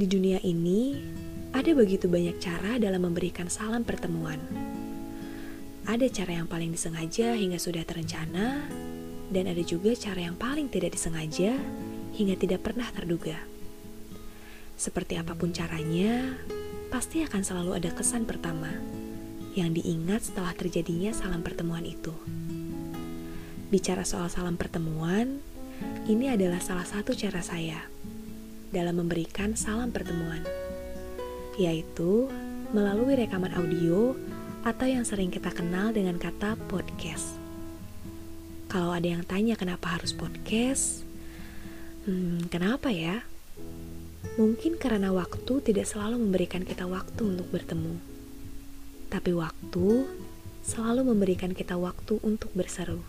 Di dunia ini, ada begitu banyak cara dalam memberikan salam pertemuan. Ada cara yang paling disengaja hingga sudah terencana, dan ada juga cara yang paling tidak disengaja hingga tidak pernah terduga. Seperti apa pun caranya, pasti akan selalu ada kesan pertama yang diingat setelah terjadinya salam pertemuan itu. Bicara soal salam pertemuan, ini adalah salah satu cara saya dalam memberikan salam pertemuan, yaitu melalui rekaman audio atau yang sering kita kenal dengan kata podcast. Kalau ada yang tanya kenapa harus podcast, hmm, kenapa ya? Mungkin karena waktu tidak selalu memberikan kita waktu untuk bertemu, tapi waktu selalu memberikan kita waktu untuk berseru.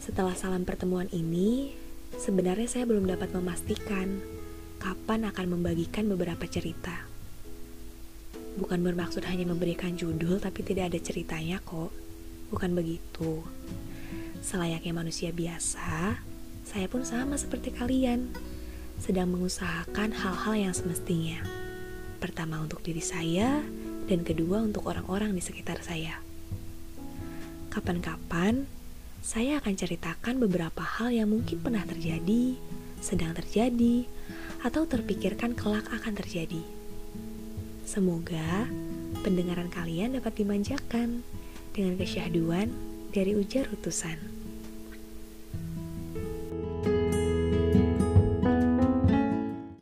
Setelah salam pertemuan ini, Sebenarnya saya belum dapat memastikan kapan akan membagikan beberapa cerita. Bukan bermaksud hanya memberikan judul tapi tidak ada ceritanya kok. Bukan begitu. Selayaknya manusia biasa, saya pun sama seperti kalian. Sedang mengusahakan hal-hal yang semestinya. Pertama untuk diri saya, dan kedua untuk orang-orang di sekitar saya. Kapan-kapan saya akan ceritakan beberapa hal yang mungkin pernah terjadi, sedang terjadi, atau terpikirkan kelak akan terjadi. Semoga pendengaran kalian dapat dimanjakan dengan kesyahduan dari ujar utusan.